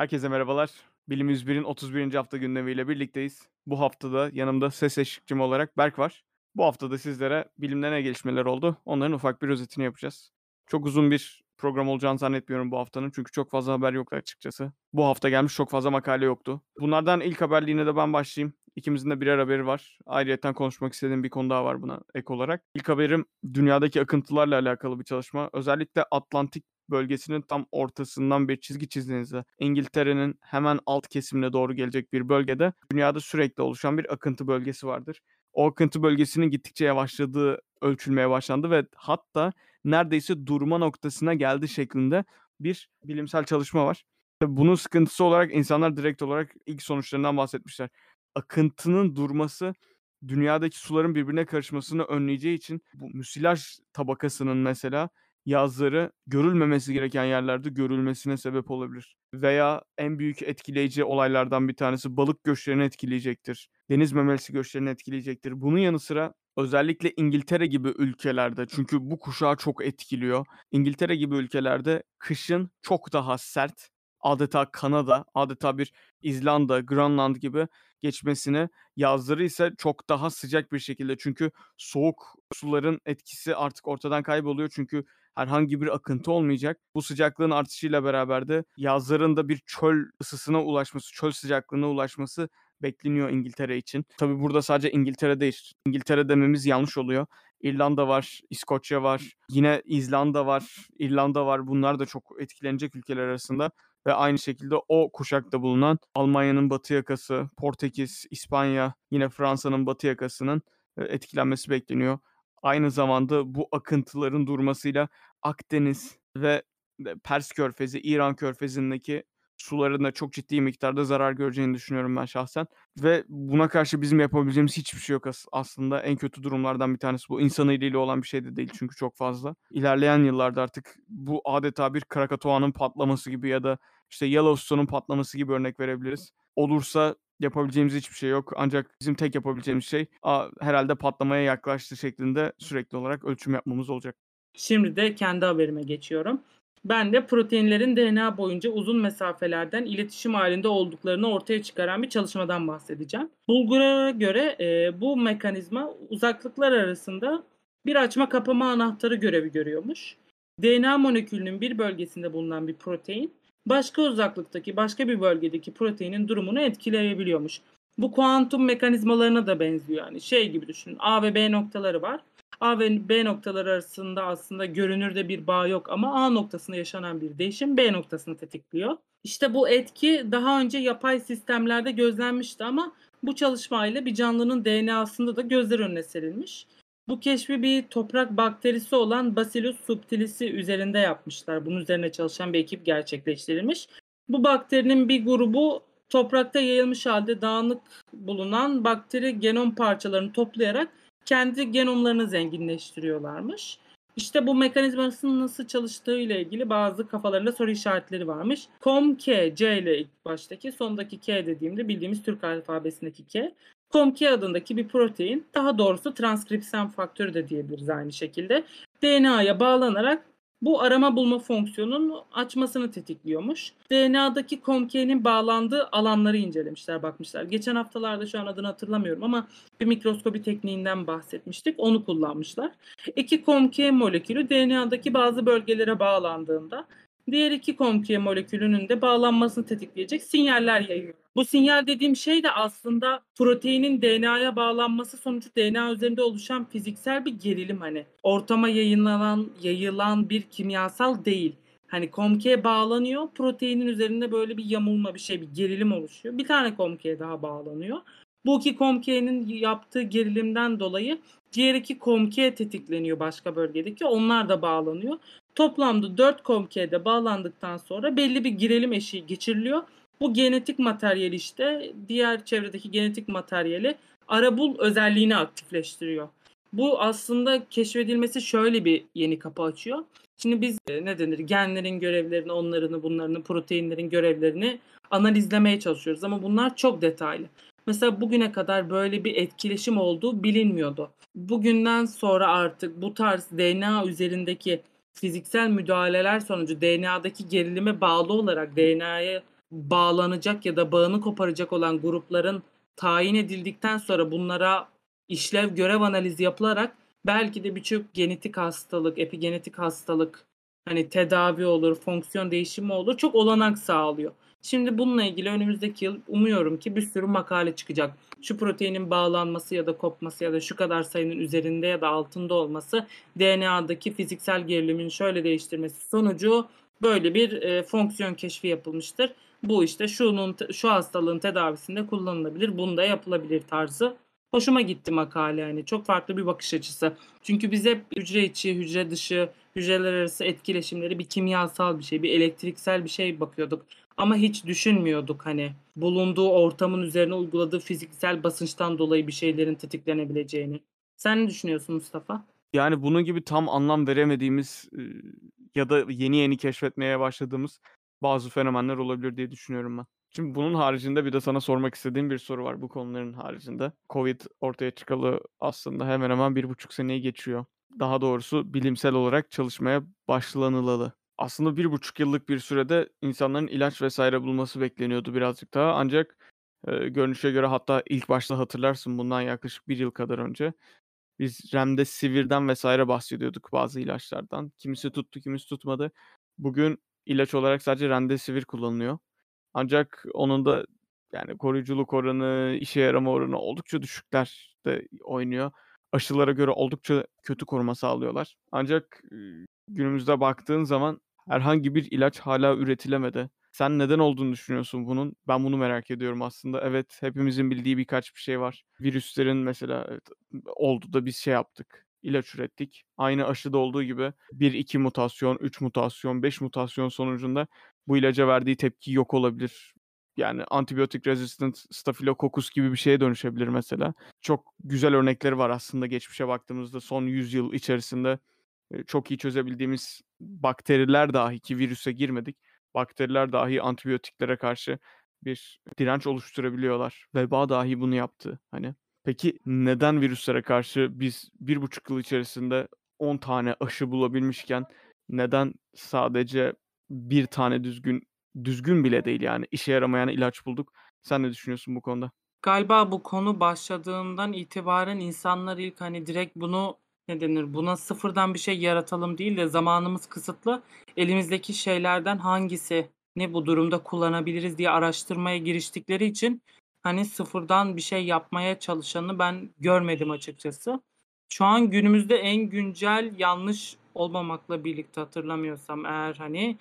Herkese merhabalar. Bilim 101'in 31. hafta gündemiyle birlikteyiz. Bu haftada yanımda ses eşlikçim olarak Berk var. Bu haftada sizlere bilimde ne gelişmeler oldu onların ufak bir özetini yapacağız. Çok uzun bir program olacağını zannetmiyorum bu haftanın çünkü çok fazla haber yoktu açıkçası. Bu hafta gelmiş çok fazla makale yoktu. Bunlardan ilk haberliğine de ben başlayayım. İkimizin de birer haberi var. Ayrıyeten konuşmak istediğim bir konu daha var buna ek olarak. İlk haberim dünyadaki akıntılarla alakalı bir çalışma. Özellikle Atlantik bölgesinin tam ortasından bir çizgi çizdiğinizde İngiltere'nin hemen alt kesimine doğru gelecek bir bölgede dünyada sürekli oluşan bir akıntı bölgesi vardır. O akıntı bölgesinin gittikçe yavaşladığı ölçülmeye başlandı ve hatta neredeyse durma noktasına geldi şeklinde bir bilimsel çalışma var. Bunun sıkıntısı olarak insanlar direkt olarak ilk sonuçlarından bahsetmişler. Akıntının durması dünyadaki suların birbirine karışmasını önleyeceği için bu müsilaj tabakasının mesela yazları görülmemesi gereken yerlerde görülmesine sebep olabilir. Veya en büyük etkileyici olaylardan bir tanesi balık göçlerini etkileyecektir. Deniz memelisi göçlerini etkileyecektir. Bunun yanı sıra özellikle İngiltere gibi ülkelerde çünkü bu kuşağı çok etkiliyor. İngiltere gibi ülkelerde kışın çok daha sert adeta Kanada, adeta bir İzlanda, Grönland gibi geçmesini, yazları ise çok daha sıcak bir şekilde çünkü soğuk suların etkisi artık ortadan kayboluyor çünkü herhangi bir akıntı olmayacak. Bu sıcaklığın artışıyla beraber de yazların da bir çöl ısısına ulaşması, çöl sıcaklığına ulaşması bekleniyor İngiltere için. Tabi burada sadece İngiltere değil. İngiltere dememiz yanlış oluyor. İrlanda var, İskoçya var, yine İzlanda var, İrlanda var. Bunlar da çok etkilenecek ülkeler arasında ve aynı şekilde o kuşakta bulunan Almanya'nın batı yakası, Portekiz, İspanya, yine Fransa'nın batı yakasının e, etkilenmesi bekleniyor. Aynı zamanda bu akıntıların durmasıyla Akdeniz ve Pers Körfezi, İran Körfezi'ndeki suların da çok ciddi miktarda zarar göreceğini düşünüyorum ben şahsen. Ve buna karşı bizim yapabileceğimiz hiçbir şey yok aslında. En kötü durumlardan bir tanesi bu. İnsan eliyle olan bir şey de değil çünkü çok fazla. İlerleyen yıllarda artık bu adeta bir Krakatoa'nın patlaması gibi ya da işte Yellowstone'un patlaması gibi örnek verebiliriz. Olursa yapabileceğimiz hiçbir şey yok. Ancak bizim tek yapabileceğimiz şey a, herhalde patlamaya yaklaştı şeklinde sürekli olarak ölçüm yapmamız olacak. Şimdi de kendi haberime geçiyorum. Ben de proteinlerin DNA boyunca uzun mesafelerden iletişim halinde olduklarını ortaya çıkaran bir çalışmadan bahsedeceğim. Bulgur'a göre e, bu mekanizma uzaklıklar arasında bir açma kapama anahtarı görevi görüyormuş. DNA molekülünün bir bölgesinde bulunan bir protein başka uzaklıktaki başka bir bölgedeki proteinin durumunu etkileyebiliyormuş. Bu kuantum mekanizmalarına da benziyor yani şey gibi düşünün A ve B noktaları var. A ve B noktaları arasında aslında görünürde bir bağ yok ama A noktasında yaşanan bir değişim B noktasını tetikliyor. İşte bu etki daha önce yapay sistemlerde gözlenmişti ama bu çalışmayla bir canlının DNA'sında da gözler önüne serilmiş. Bu keşfi bir toprak bakterisi olan Bacillus subtilisi üzerinde yapmışlar. Bunun üzerine çalışan bir ekip gerçekleştirilmiş. Bu bakterinin bir grubu toprakta yayılmış halde dağınık bulunan bakteri genom parçalarını toplayarak kendi genomlarını zenginleştiriyorlarmış. İşte bu mekanizmasının nasıl çalıştığı ile ilgili bazı kafalarında soru işaretleri varmış. COM-K, C ile ilk baştaki, sondaki K dediğimde bildiğimiz Türk alfabesindeki K. COM2 adındaki bir protein, daha doğrusu transkripsiyon faktörü de diyebiliriz aynı şekilde. DNA'ya bağlanarak bu arama bulma fonksiyonunun açmasını tetikliyormuş. DNA'daki COMK'nin bağlandığı alanları incelemişler, bakmışlar. Geçen haftalarda şu an adını hatırlamıyorum ama bir mikroskopi tekniğinden bahsetmiştik. Onu kullanmışlar. İki COMK molekülü DNA'daki bazı bölgelere bağlandığında diğer iki COMK molekülünün de bağlanmasını tetikleyecek sinyaller yayıyor. Bu sinyal dediğim şey de aslında proteinin DNA'ya bağlanması sonucu DNA üzerinde oluşan fiziksel bir gerilim hani. Ortama yayınlanan, yayılan bir kimyasal değil. Hani COMK'ye bağlanıyor. Proteinin üzerinde böyle bir yamulma bir şey, bir gerilim oluşuyor. Bir tane COMK'ye daha bağlanıyor. Bu iki COMK'nin yaptığı gerilimden dolayı diğer iki COMK tetikleniyor başka bölgedeki. Onlar da bağlanıyor. Toplamda 4 COMK'de bağlandıktan sonra belli bir gerilim eşiği geçiriliyor bu genetik materyal işte diğer çevredeki genetik materyali arabul özelliğini aktifleştiriyor. Bu aslında keşfedilmesi şöyle bir yeni kapı açıyor. Şimdi biz e, ne denir genlerin görevlerini, onlarını, bunlarını, proteinlerin görevlerini analizlemeye çalışıyoruz ama bunlar çok detaylı. Mesela bugüne kadar böyle bir etkileşim olduğu bilinmiyordu. Bugünden sonra artık bu tarz DNA üzerindeki fiziksel müdahaleler sonucu DNA'daki gerilime bağlı olarak DNA'ya bağlanacak ya da bağını koparacak olan grupların tayin edildikten sonra bunlara işlev görev analizi yapılarak belki de birçok genetik hastalık, epigenetik hastalık hani tedavi olur, fonksiyon değişimi olur. Çok olanak sağlıyor. Şimdi bununla ilgili önümüzdeki yıl umuyorum ki bir sürü makale çıkacak. Şu proteinin bağlanması ya da kopması ya da şu kadar sayının üzerinde ya da altında olması DNA'daki fiziksel gerilimin şöyle değiştirmesi sonucu böyle bir e, fonksiyon keşfi yapılmıştır. Bu işte şunun şu hastalığın tedavisinde kullanılabilir, bunda yapılabilir tarzı. Hoşuma gitti makale yani. Çok farklı bir bakış açısı. Çünkü biz hep hücre içi, hücre dışı, hücreler arası etkileşimleri bir kimyasal bir şey, bir elektriksel bir şey bakıyorduk. Ama hiç düşünmüyorduk hani bulunduğu ortamın üzerine uyguladığı fiziksel basınçtan dolayı bir şeylerin tetiklenebileceğini. Sen ne düşünüyorsun Mustafa? Yani bunun gibi tam anlam veremediğimiz ya da yeni yeni keşfetmeye başladığımız bazı fenomenler olabilir diye düşünüyorum ben. Şimdi bunun haricinde bir de sana sormak istediğim bir soru var bu konuların haricinde. Covid ortaya çıkalı aslında hemen hemen bir buçuk seneyi geçiyor. Daha doğrusu bilimsel olarak çalışmaya başlanılalı. Aslında bir buçuk yıllık bir sürede insanların ilaç vesaire bulması bekleniyordu birazcık daha. Ancak e, görünüşe göre hatta ilk başta hatırlarsın bundan yaklaşık bir yıl kadar önce biz Remdesivir'den vesaire bahsediyorduk bazı ilaçlardan. Kimisi tuttu, kimisi tutmadı. Bugün ilaç olarak sadece Remdesivir kullanılıyor. Ancak onun da yani koruyuculuk oranı, işe yarama oranı oldukça düşükler de oynuyor. Aşılara göre oldukça kötü koruma sağlıyorlar. Ancak günümüzde baktığın zaman herhangi bir ilaç hala üretilemedi. Sen neden olduğunu düşünüyorsun bunun? Ben bunu merak ediyorum aslında. Evet, hepimizin bildiği birkaç bir şey var. Virüslerin mesela evet, oldu da biz şey yaptık. ilaç ürettik. Aynı aşıda olduğu gibi 1-2 mutasyon, 3 mutasyon, 5 mutasyon sonucunda bu ilaca verdiği tepki yok olabilir. Yani antibiyotik resistant staphylococcus gibi bir şeye dönüşebilir mesela. Çok güzel örnekleri var aslında geçmişe baktığımızda son 100 yıl içerisinde çok iyi çözebildiğimiz bakteriler dahi ki virüse girmedik. Bakteriler dahi antibiyotiklere karşı bir direnç oluşturabiliyorlar. Veba dahi bunu yaptı hani. Peki neden virüslere karşı biz bir buçuk yıl içerisinde 10 tane aşı bulabilmişken neden sadece bir tane düzgün düzgün bile değil yani işe yaramayan ilaç bulduk? Sen ne düşünüyorsun bu konuda? Galiba bu konu başladığından itibaren insanlar ilk hani direkt bunu ne denir buna sıfırdan bir şey yaratalım değil de zamanımız kısıtlı. Elimizdeki şeylerden hangisi ne bu durumda kullanabiliriz diye araştırmaya giriştikleri için hani sıfırdan bir şey yapmaya çalışanı ben görmedim açıkçası. Şu an günümüzde en güncel yanlış olmamakla birlikte hatırlamıyorsam eğer hani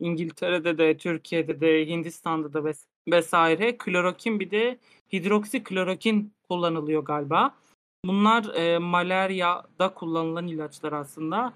İngiltere'de de, Türkiye'de de, Hindistan'da da ves vesaire klorokin bir de hidroksiklorokin kullanılıyor galiba. Bunlar e, malaryada kullanılan ilaçlar aslında.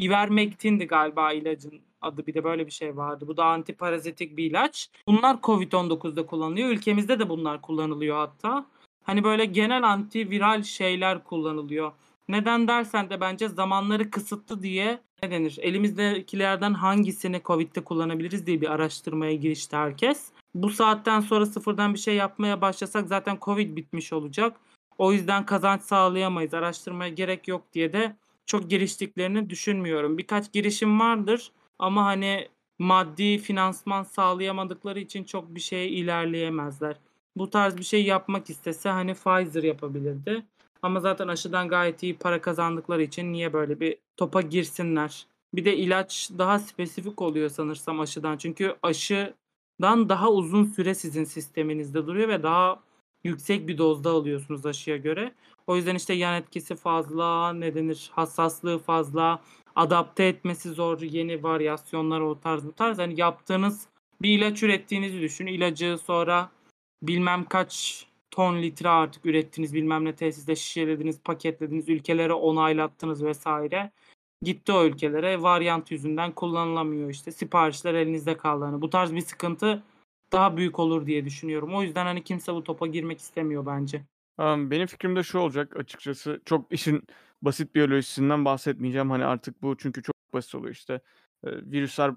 Ivermectin'di galiba ilacın adı bir de böyle bir şey vardı. Bu da antiparazitik bir ilaç. Bunlar Covid-19'da kullanılıyor. Ülkemizde de bunlar kullanılıyor hatta. Hani böyle genel antiviral şeyler kullanılıyor. Neden dersen de bence zamanları kısıtlı diye ne denir? Elimizdekilerden hangisini Covid'de kullanabiliriz diye bir araştırmaya girişti herkes. Bu saatten sonra sıfırdan bir şey yapmaya başlasak zaten Covid bitmiş olacak. O yüzden kazanç sağlayamayız. Araştırmaya gerek yok diye de çok giriştiklerini düşünmüyorum. Birkaç girişim vardır ama hani maddi finansman sağlayamadıkları için çok bir şeye ilerleyemezler. Bu tarz bir şey yapmak istese hani Pfizer yapabilirdi. Ama zaten aşıdan gayet iyi para kazandıkları için niye böyle bir topa girsinler? Bir de ilaç daha spesifik oluyor sanırsam aşıdan. Çünkü aşıdan daha uzun süre sizin sisteminizde duruyor ve daha yüksek bir dozda alıyorsunuz aşıya göre. O yüzden işte yan etkisi fazla, ne denir, hassaslığı fazla, adapte etmesi zor, yeni varyasyonlar o tarz bu tarz. Hani yaptığınız bir ilaç ürettiğinizi düşün. İlacı sonra bilmem kaç ton litre artık ürettiniz, bilmem ne tesiste şişelediniz, paketlediniz, ülkelere onaylattınız vesaire. Gitti o ülkelere varyant yüzünden kullanılamıyor işte. Siparişler elinizde kaldı. Hani bu tarz bir sıkıntı daha büyük olur diye düşünüyorum. O yüzden hani kimse bu topa girmek istemiyor bence. benim fikrim de şu olacak açıkçası. Çok işin basit biyolojisinden bahsetmeyeceğim. Hani artık bu çünkü çok basit oluyor işte. virüsler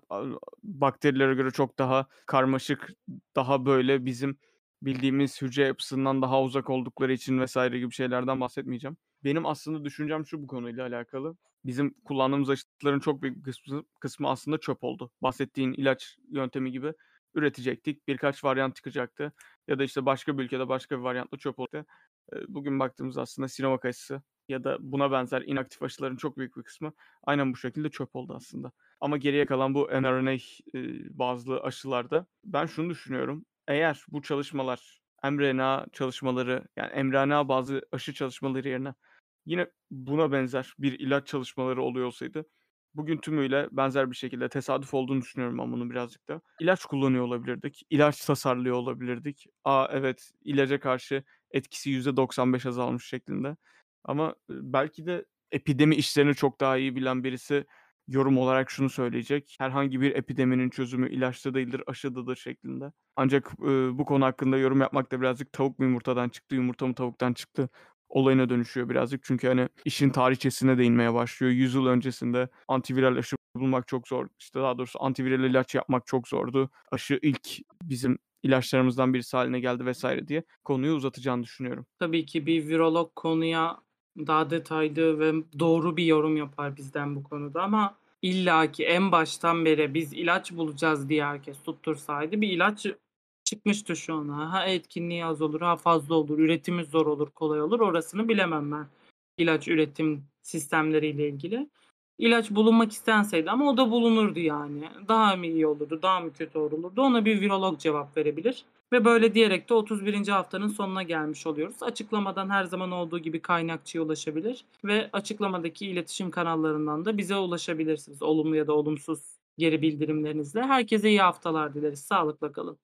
bakterilere göre çok daha karmaşık, daha böyle bizim bildiğimiz hücre yapısından daha uzak oldukları için vesaire gibi şeylerden bahsetmeyeceğim. Benim aslında düşüncem şu bu konuyla alakalı. Bizim kullandığımız aşıların çok büyük kısmı, kısmı aslında çöp oldu. Bahsettiğin ilaç yöntemi gibi üretecektik. Birkaç varyant çıkacaktı ya da, işte, başka bir ülkede başka bir varyantla çöp olacaktı. Bugün baktığımızda aslında Sinovac aşısı ya da buna benzer inaktif aşıların çok büyük bir kısmı aynen bu şekilde çöp oldu aslında. Ama geriye kalan bu mRNA, bazlı aşılarda ben şunu düşünüyorum. Eğer bu çalışmalar mRNA çalışmaları, yani mRNA bazlı aşı çalışmaları yerine yine buna benzer bir ilaç çalışmaları oluyor olsaydı bugün tümüyle benzer bir şekilde tesadüf olduğunu düşünüyorum ben bunun birazcık da. İlaç kullanıyor olabilirdik. İlaç tasarlıyor olabilirdik. A, evet, ilaca karşı etkisi %95 azalmış şeklinde ama, ııı, belki de epidemi işlerini çok daha iyi bilen birisi yorum olarak şunu söyleyecek: "Herhangi bir epideminin çözümü ilaçta değildir, aşıdadır." şeklinde. Ancak, ııı, bu konu hakkında yorum yapmak da birazcık tavuk mu yumurtadan çıktı, yumurta mı tavuktan çıktı olayına dönüşüyor birazcık. Çünkü, hani, işin tarihçesine değinmeye başlıyor. 100 yıl öncesinde antiviral aşı bulmak çok zor, işte, daha doğrusu antiviral ilaç yapmak çok zordu. Aşı ilk bizim ilaçlarımızdan birisi hâline geldi vs. diye konuyu uzatacağını düşünüyorum. Tabii ki bir virolog konuya daha detaylı ve doğru bir yorum yapar bizden bu konuda ama illaki en baştan beri biz ilaç bulacağız diye herkes tuttursaydı bir ilaç çıkmıştı şu an. Ha etkinliği az olur, ha fazla olur, üretimi zor olur, kolay olur orasını bilemem ben ilaç üretim sistemleriyle ilgili. İlaç bulunmak istenseydi ama o da bulunurdu yani. Daha mı iyi olurdu, daha mı kötü olurdu? Ona bir virolog cevap verebilir ve böyle diyerek de 31. haftanın sonuna gelmiş oluyoruz. Açıklamadan her zaman olduğu gibi kaynakçıya ulaşabilir ve açıklamadaki iletişim kanallarından da bize ulaşabilirsiniz olumlu ya da olumsuz geri bildirimlerinizle. Herkese iyi haftalar dileriz. Sağlıkla kalın.